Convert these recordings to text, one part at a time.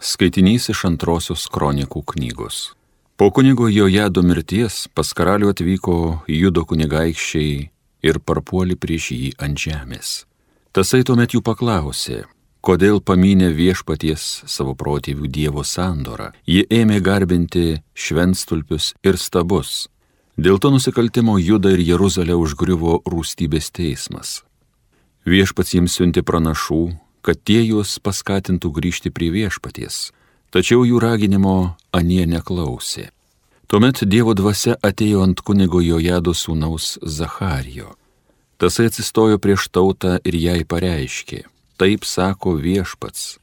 Skaitinys iš antrosios kronikų knygos. Po kunigo Jojado mirties pas karalių atvyko judo kunigaikščiai ir parpuoli prieš jį ant žemės. Tasai tuomet jų paklausė, kodėl paminė viešpaties savo protėvių Dievo sandorą. Jie ėmė garbinti šventstulpius ir stabus. Dėl to nusikaltimo Juda ir Jeruzalė užgriuvo rūstybės teismas. Viešpats jiems siunti pranašų, kad tie juos paskatintų grįžti prie viešpaties, tačiau jų raginimo anie neklausė. Tuomet Dievo dvasia atėjo ant kunigo Jojado sūnaus Zacharijo. Tasai atsistojo prieš tautą ir jai pareiškė, taip sako viešpats,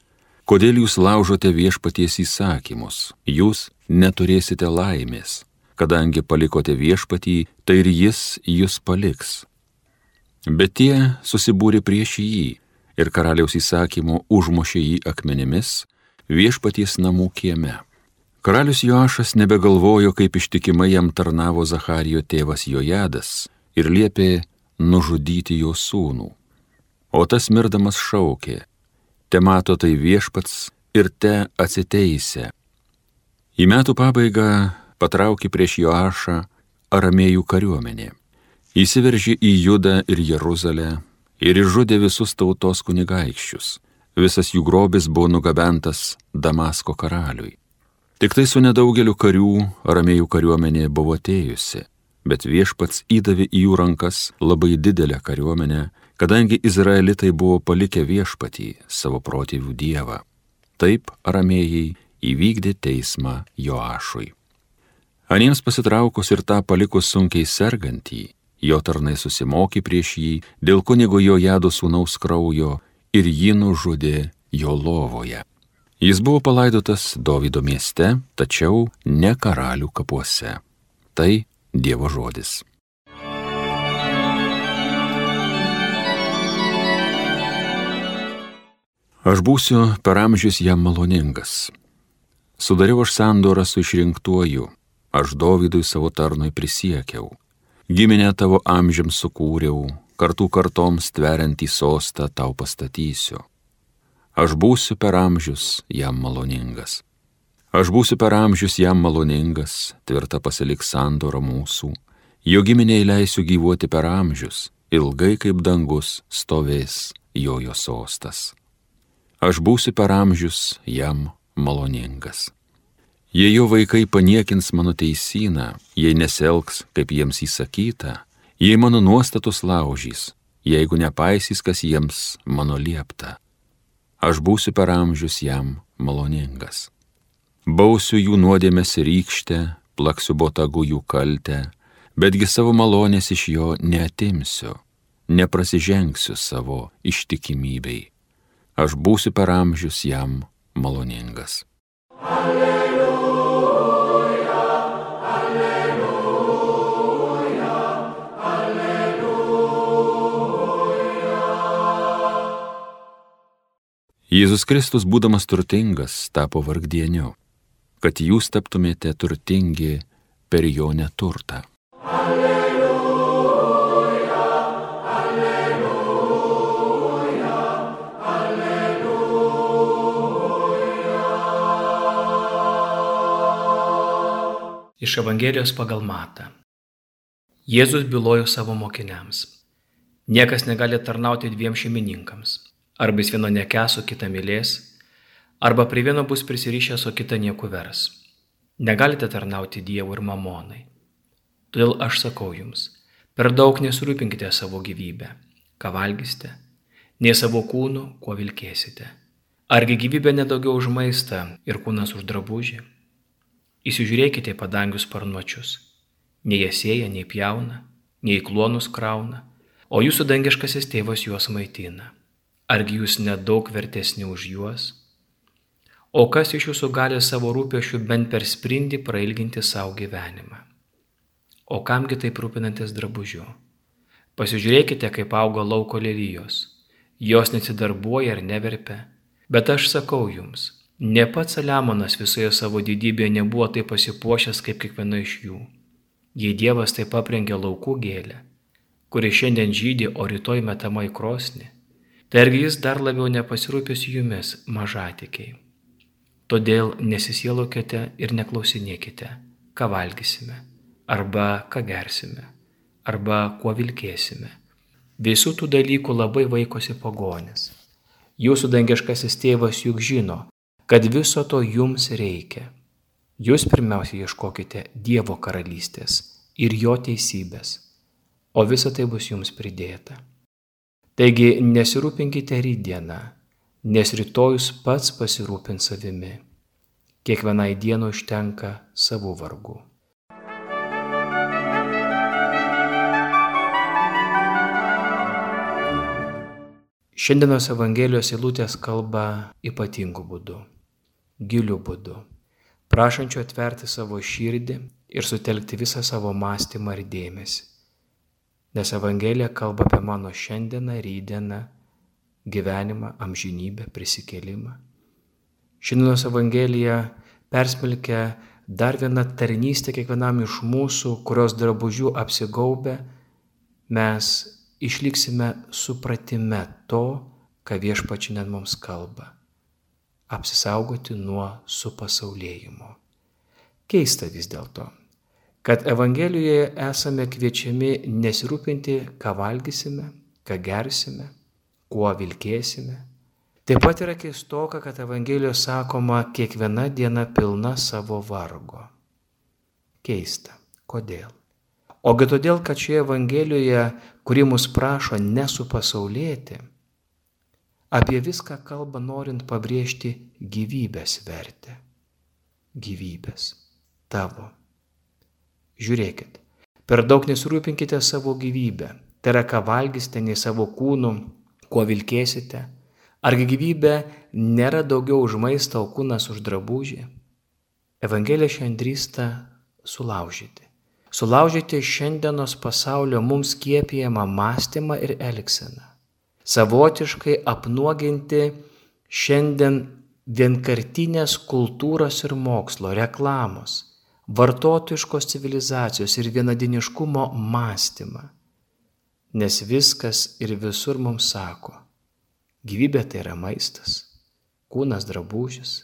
kodėl jūs laužote viešpaties įsakymus, jūs neturėsite laimės, kadangi palikote viešpatį, tai ir jis jūs paliks. Bet tie susibūrė prieš jį ir karaliaus įsakymu užmušė jį akmenimis viešpaties namų kieme. Karalius Joašas nebegalvojo, kaip ištikimai jam tarnavo Zacharijo tėvas Jojadas ir liepė nužudyti jo sūnų. O tas mirdamas šaukė, te mato tai viešpats ir te atsiteisė. Į metų pabaigą patraukė prieš Joašą aramėjų kariuomenė. Įsiveržė į Judą ir Jeruzalę ir išžudė visus tautos kunigaikščius. Visas jų grobis buvo nugabentas Damasko karaliui. Tik tai su nedaugeliu karių ramėjų kariuomenė buvo atėjusi, bet viešpats įdavė į jų rankas labai didelę kariuomenę, kadangi izraelitai buvo palikę viešpatį savo protėvių dievą. Taip ramėjai įvykdė teismą Joašui. Aniems pasitraukus ir tą palikus sunkiai sergantį, Jo tarnai susimokė prieš jį dėl kunigo jo jado sūnaus kraujo ir jį nužudė jo lovoje. Jis buvo palaidotas Davido mieste, tačiau ne karalių kapuose. Tai Dievo žodis. Aš būsiu per amžius jam maloningas. Sudariau aš sandorą su išrinktuoju, aš Dovydui savo tarnui prisiekiau giminę tavo amžiams sukūriau, kartų kartoms tveriant į sostą tau pastatysiu. Aš būsiu per amžius jam maloningas. Aš būsiu per amžius jam maloningas, tvirta pasiliks sandora mūsų, jo giminiai leisiu gyvuoti per amžius, ilgai kaip dangus stovės jojo sostas. Aš būsiu per amžius jam maloningas. Jei jo vaikai paniekins mano teisyną, jei neselgs, kaip jiems įsakyta, jei mano nuostatus laužys, jeigu nepaisys, kas jiems mano liepta, aš būsiu per amžius jam maloningas. Bausiu jų nuodėmės rykštę, plaksiu botagų jų kaltę, betgi savo malonės iš jo neatimsiu, neprasižengsiu savo ištikimybei. Aš būsiu per amžius jam maloningas. Alleluja. Jėzus Kristus, būdamas turtingas, tapo vargdieniu, kad jūs taptumėte turtingi per jo neturtą. Alleluja, alleluja, alleluja. Iš Evangelijos pagal Matą. Jėzus bylojo savo mokiniams. Niekas negali tarnauti dviem šeimininkams Arba jis vieno nekes, o kitą mylės, arba prie vieno bus prisirišęs, o kitą nieku vers. Negalite tarnauti Dievui ir mamonai. Todėl aš sakau jums, per daug nesirūpinkite savo gyvybę, ką valgysite, nei savo kūnų, kuo vilkėsite. Argi gyvybė nedaugiau už maistą ir kūnas už drabužį? Įsižiūrėkite į padangius sparnuočius. Nei jie sėja, nei pjauna, nei klonus krauna, o jūsų dangiškasis tėvas juos maitina. Argi jūs nedaug vertesni už juos? O kas iš jūsų gali savo rūpešių bent per sprindį prailginti savo gyvenimą? O kamgi taip rūpinantis drabužiu? Pasižiūrėkite, kaip auga lauko lelyjos. Jos nesidarbuoja ar neverpia. Bet aš sakau jums, ne pats Saliamonas visoje savo didybėje nebuvo taip pasipuošęs kaip kiekviena iš jų. Jei Dievas taip aprengė laukų gėlę, kuri šiandien žydė, o rytoj metama į krosnį, tai argi jis dar labiau nepasirūpės jumis mažatikiai. Todėl nesisielokite ir neklausinėkite, ką valgysime, arba ką gersime, arba kuo vilkėsime. Visų tų dalykų labai vaikosi pagonis. Jūsų dangiškasis tėvas juk žino, kad viso to jums reikia. Jūs pirmiausia ieškokite Dievo karalystės ir jo teisybės, o visa tai bus jums pridėta. Taigi nesirūpinkite rydieną, nes rytojus pats pasirūpins savimi. Kiekvienai dienai užtenka savų vargų. Šiandienos Evangelijos eilutės kalba ypatingu būdu, giliu būdu, prašančiu atverti savo širdį ir sutelkti visą savo mąstymą ir dėmesį. Nes Evangelija kalba apie mano šiandieną, rydieną, gyvenimą, amžinybę, prisikėlimą. Šiandienos Evangelija persmelkia dar vieną tarnystę kiekvienam iš mūsų, kurios drabužių apsigaubę mes išliksime supratime to, ką viešpačinė mums kalba. Apsisaugoti nuo supasaulėjimo. Keista vis dėlto, kad Evangelijoje esame kviečiami nesirūpinti, ką valgysime, ką gersime, kuo vilkėsime. Taip pat yra keistoka, kad Evangelijoje sakoma, kiekviena diena pilna savo vargo. Keista. Kodėl? Ogi todėl, kad šioje Evangelijoje, kuri mus prašo nesupasaulėti, apie viską kalba norint pabrėžti gyvybės vertę. Gyvybės tavo. Žiūrėkit, per daug nesirūpinkite savo gyvybę, tai yra ką valgysite, nei savo kūnų, kuo vilkėsite. Argi gyvybė nėra daugiau už maistą, o kūnas už drabužį? Evangelija šiandien drįsta sulaužyti. Sulaužyti šiandienos pasaulio mums kiepijamą mąstymą ir elgseną. Savotiškai apnuoginti šiandien vienkartinės kultūros ir mokslo, reklamos, vartotojiškos civilizacijos ir vienadiniškumo mąstymą. Nes viskas ir visur mums sako, gyvybė tai yra maistas, kūnas drabužis,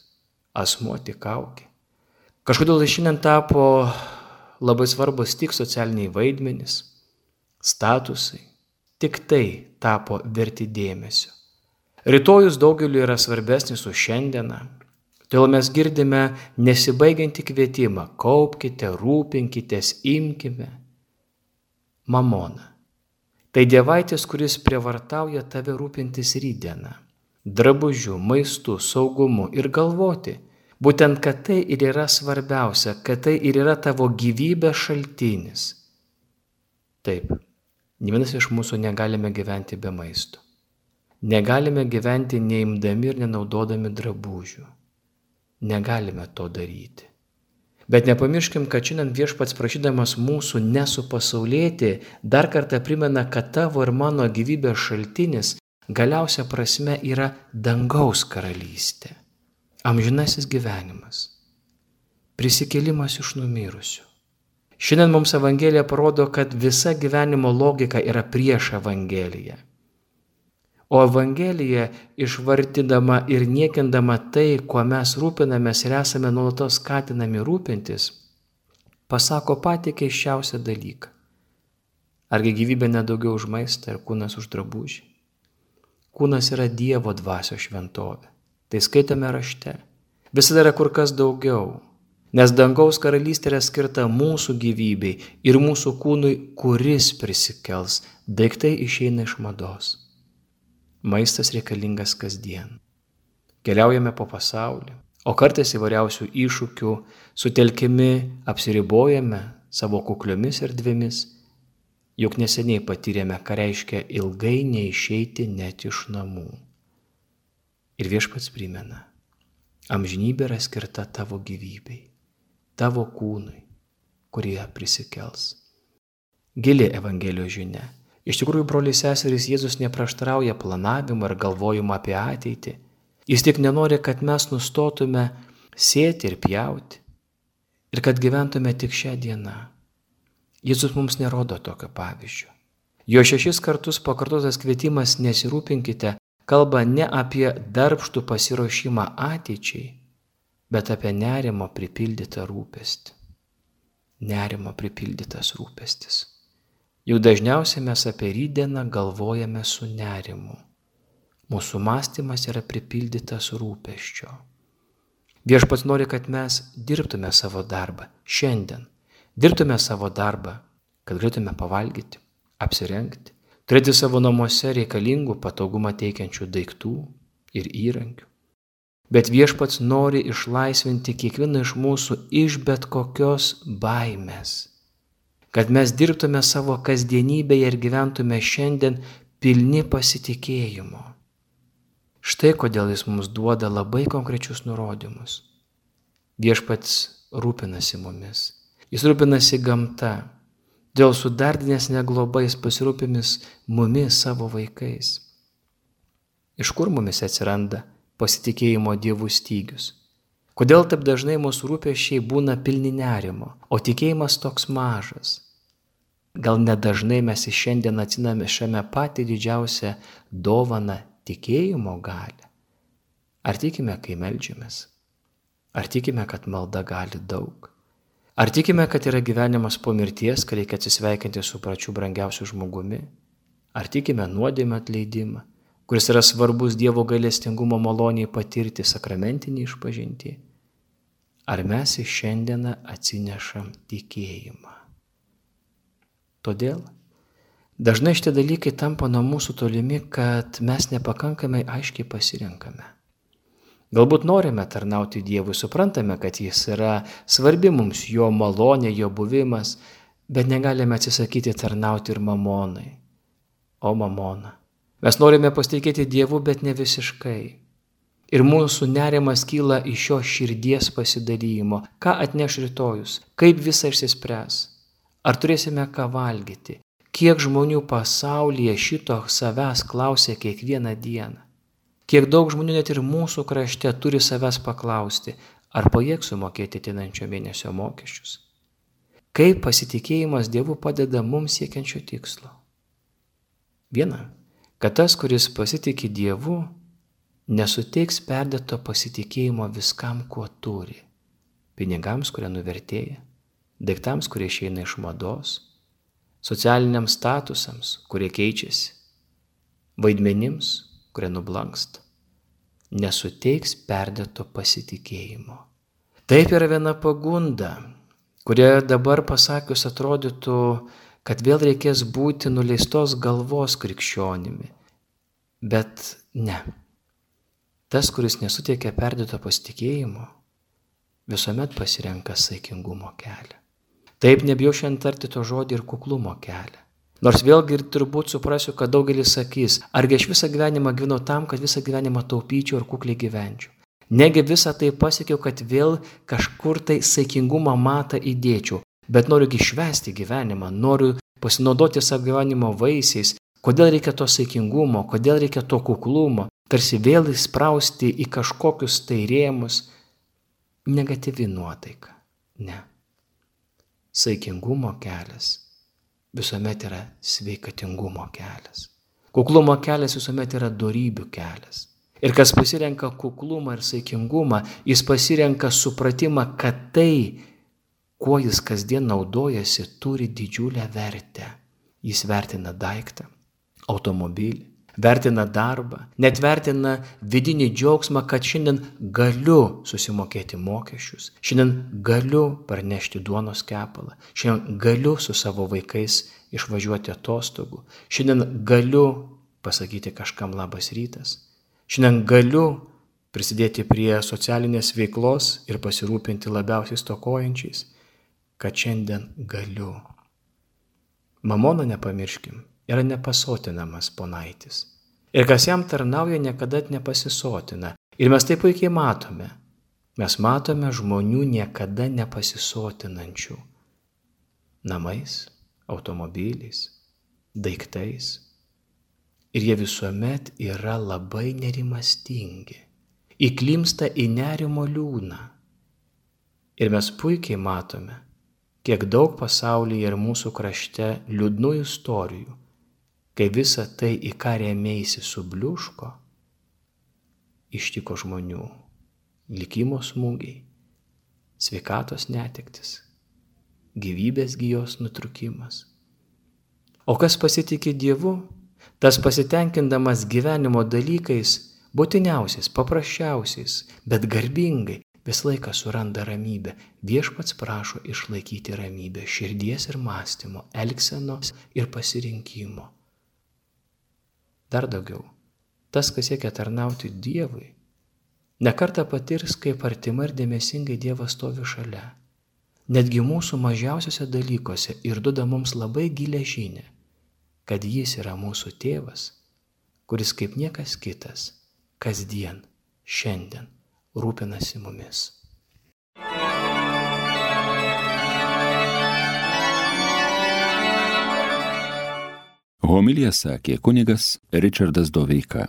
asmuo tik kaukė. Kažkodėl šiandien tapo labai svarbus tik socialiniai vaidmenys, statusai, tik tai tapo verti dėmesio. Rytojus daugeliu yra svarbesnis už šiandieną, Todėl mes girdime nesibaigiantį kvietimą - kaupkite, rūpinkitės, imkime. Mamona. Tai dievaitis, kuris prievartauja tave rūpintis rydieną, drabužių, maistų, saugumu ir galvoti, būtent, kad tai ir yra svarbiausia, kad tai ir yra tavo gyvybės šaltinis. Taip, ne vienas iš mūsų negalime gyventi be maisto. Negalime gyventi neimdami ir nenaudodami drabužių. Negalime to daryti. Bet nepamirškim, kad šiandien viešpats prašydamas mūsų nesupasaulėti, dar kartą primena, kad tavo ir mano gyvybės šaltinis galiausia prasme yra dangaus karalystė. Amžinasis gyvenimas. Prisikėlimas iš numirusių. Šiandien mums Evangelija parodo, kad visa gyvenimo logika yra prieš Evangeliją. O Evangelija, išvartydama ir niekindama tai, kuo mes rūpinamės ir esame nuolatos skatinami rūpintis, pasako patį keiščiausią dalyką. Argi gyvybė nedaugiau už maistą ir kūnas už drabužį? Kūnas yra Dievo dvasio šventovė. Tai skaitome rašte. Visada yra kur kas daugiau. Nes dangaus karalystė yra skirta mūsų gyvybei ir mūsų kūnui, kuris prisikels. Daiktai išeina iš mados. Maistas reikalingas kasdien. Keliaujame po pasaulį, o kartais įvairiausių iššūkių sutelkimi apsiribojame savo kukliomis erdvėmis, juk neseniai patyrėme, ką reiškia ilgai neišeiti net iš namų. Ir viešpats primena, amžinybė yra skirta tavo gyvybei, tavo kūnui, kurie prisikels. Gili Evangelijos žinia Iš tikrųjų, broliai seserys, Jėzus neprieštarauja planavimą ir galvojimą apie ateitį. Jis tik nenori, kad mes nustotume sėti ir pjauti ir kad gyventume tik šią dieną. Jėzus mums nerodo tokio pavyzdžio. Jo šešis kartus pakartotas kvietimas nesirūpinkite kalba ne apie darbštų pasiruošimą ateičiai, bet apie nerimo pripildytą rūpestį. Nerimo pripildytas rūpestis. Juk dažniausiai mes apie rydieną galvojame su nerimu. Mūsų mąstymas yra pripildytas rūpeščio. Viešpats nori, kad mes dirbtume savo darbą šiandien. Dirbtume savo darbą, kad galėtume pavalgyti, apsirengti, turėti savo namuose reikalingų patogumą teikiančių daiktų ir įrankių. Bet viešpats nori išlaisvinti kiekvieną iš mūsų iš bet kokios baimės. Kad mes dirbtume savo kasdienybėje ir gyventume šiandien pilni pasitikėjimo. Štai kodėl jis mums duoda labai konkrečius nurodymus. Viešpats rūpinasi mumis. Jis rūpinasi gamta. Dėl sudardinės neglobais pasirūpimis mumis savo vaikais. Iš kur mumis atsiranda pasitikėjimo dievų stygius? Kodėl taip dažnai mūsų rūpešiai būna pilni nerimo, o tikėjimas toks mažas? Gal nedažnai mes iš šiandien atsiname šiame patį didžiausią dovaną tikėjimo galę? Ar tikime, kai melžiamės? Ar tikime, kad malda gali daug? Ar tikime, kad yra gyvenimas po mirties, kai reikia atsisveikinti su pačiu brangiausiu žmogumi? Ar tikime nuodėmę atleidimą? Kuris yra svarbus Dievo galestingumo maloniai patirti sakramentinį išpažinti, ar mes į šiandieną atsinešam tikėjimą. Todėl dažnai šitie dalykai tampa nuo mūsų tolimi, kad mes nepakankamai aiškiai pasirenkame. Galbūt norime tarnauti Dievui, suprantame, kad Jis yra svarbi mums, Jo malonė, Jo buvimas, bet negalime atsisakyti tarnauti ir mamonai. O mamona, Mes norime pasitikėti Dievu, bet ne visiškai. Ir mūsų nerimas kyla iš šio širdies pasidalymo. Ką atneš rytojus? Kaip visą išsispręs? Ar turėsime ką valgyti? Kiek žmonių pasaulyje šito savęs klausia kiekvieną dieną? Kiek daug žmonių net ir mūsų krašte turi savęs paklausti, ar pajėgs sumokėti tinančio mėnesio mokesčius? Kaip pasitikėjimas Dievu padeda mums siekiančio tikslo? Viena kad tas, kuris pasitikė Dievu, nesuteiks perdėto pasitikėjimo viskam, kuo turi. Pinigams, kurie nuvertėja, daiktams, kurie išeina iš mados, socialiniams statusams, kurie keičiasi, vaidmenims, kurie nublanksta. Nesuteiks perdėto pasitikėjimo. Taip yra viena pagunda, kurie dabar pasakius atrodytų, kad vėl reikės būti nuleistos galvos krikščionimi. Bet ne. Tas, kuris nesuteikia perdėto pasitikėjimo, visuomet pasirenka saikingumo kelią. Taip nebijau šiandien tarti to žodį ir kuklumo kelią. Nors vėlgi ir turbūt suprasiu, kad daugelis sakys, argi aš visą gyvenimą gyvenau tam, kad visą gyvenimą taupyčiau ir kukliai gyvenčiau. Negi visą tai pasiekiau, kad vėl kažkur tai saikingumą matą įdėčiau, bet noriu išvesti gyvenimą, noriu pasinaudoti savo gyvenimo vaisiais, kodėl reikia to saikingumo, kodėl reikia to kuklumo, tarsi vėl įsprausti į kažkokius tai rėmus, negatyvi nuotaika. Ne. Saikingumo kelias visuomet yra sveikatingumo kelias. Kuklumo kelias visuomet yra darybių kelias. Ir kas pasirenka kuklumą ir saikingumą, jis pasirenka supratimą, kad tai kuo jis kasdien naudojasi, turi didžiulę vertę. Jis vertina daiktą, automobilį, vertina darbą, net vertina vidinį džiaugsmą, kad šiandien galiu susimokėti mokesčius, šiandien galiu parnešti duonos kepalą, šiandien galiu su savo vaikais išvažiuoti atostogų, šiandien galiu pasakyti kažkam labas rytas, šiandien galiu prisidėti prie socialinės veiklos ir pasirūpinti labiausiai stokojančiais kad šiandien galiu. Mamono nepamirškim, yra nepasotinamas ponaitis. Ir kas jam tarnauja, niekada nepasisotina. Ir mes tai puikiai matome. Mes matome žmonių niekada nepasisotinančių. Namais, automobiliais, daiktais. Ir jie visuomet yra labai nerimastingi. Įklimsta į nerimo liūną. Ir mes puikiai matome, kiek daug pasaulyje ir mūsų krašte liūdnų istorijų, kai visa tai, į ką rėmėsi subliuško, ištiko žmonių likimo smūgiai, sveikatos netektis, gyvybės gyjos nutrukimas. O kas pasitikė Dievu, tas pasitenkindamas gyvenimo dalykais, būtiniausiais, paprasčiausiais, bet garbingai, vis laiką suranda ramybę. Viešpats prašo išlaikyti ramybę širdies ir mąstymo, elgsenos ir pasirinkimo. Dar daugiau, tas, kas siekia tarnauti Dievui, nekarta patirs, kaip artima ir dėmesingai Dievas stovi šalia. Netgi mūsų mažiausiose dalykuose ir duoda mums labai gilę žinę, kad Jis yra mūsų tėvas, kuris kaip niekas kitas, kasdien, šiandien rūpinasi mumis. Homilija sakė kunigas Richardas Doveika.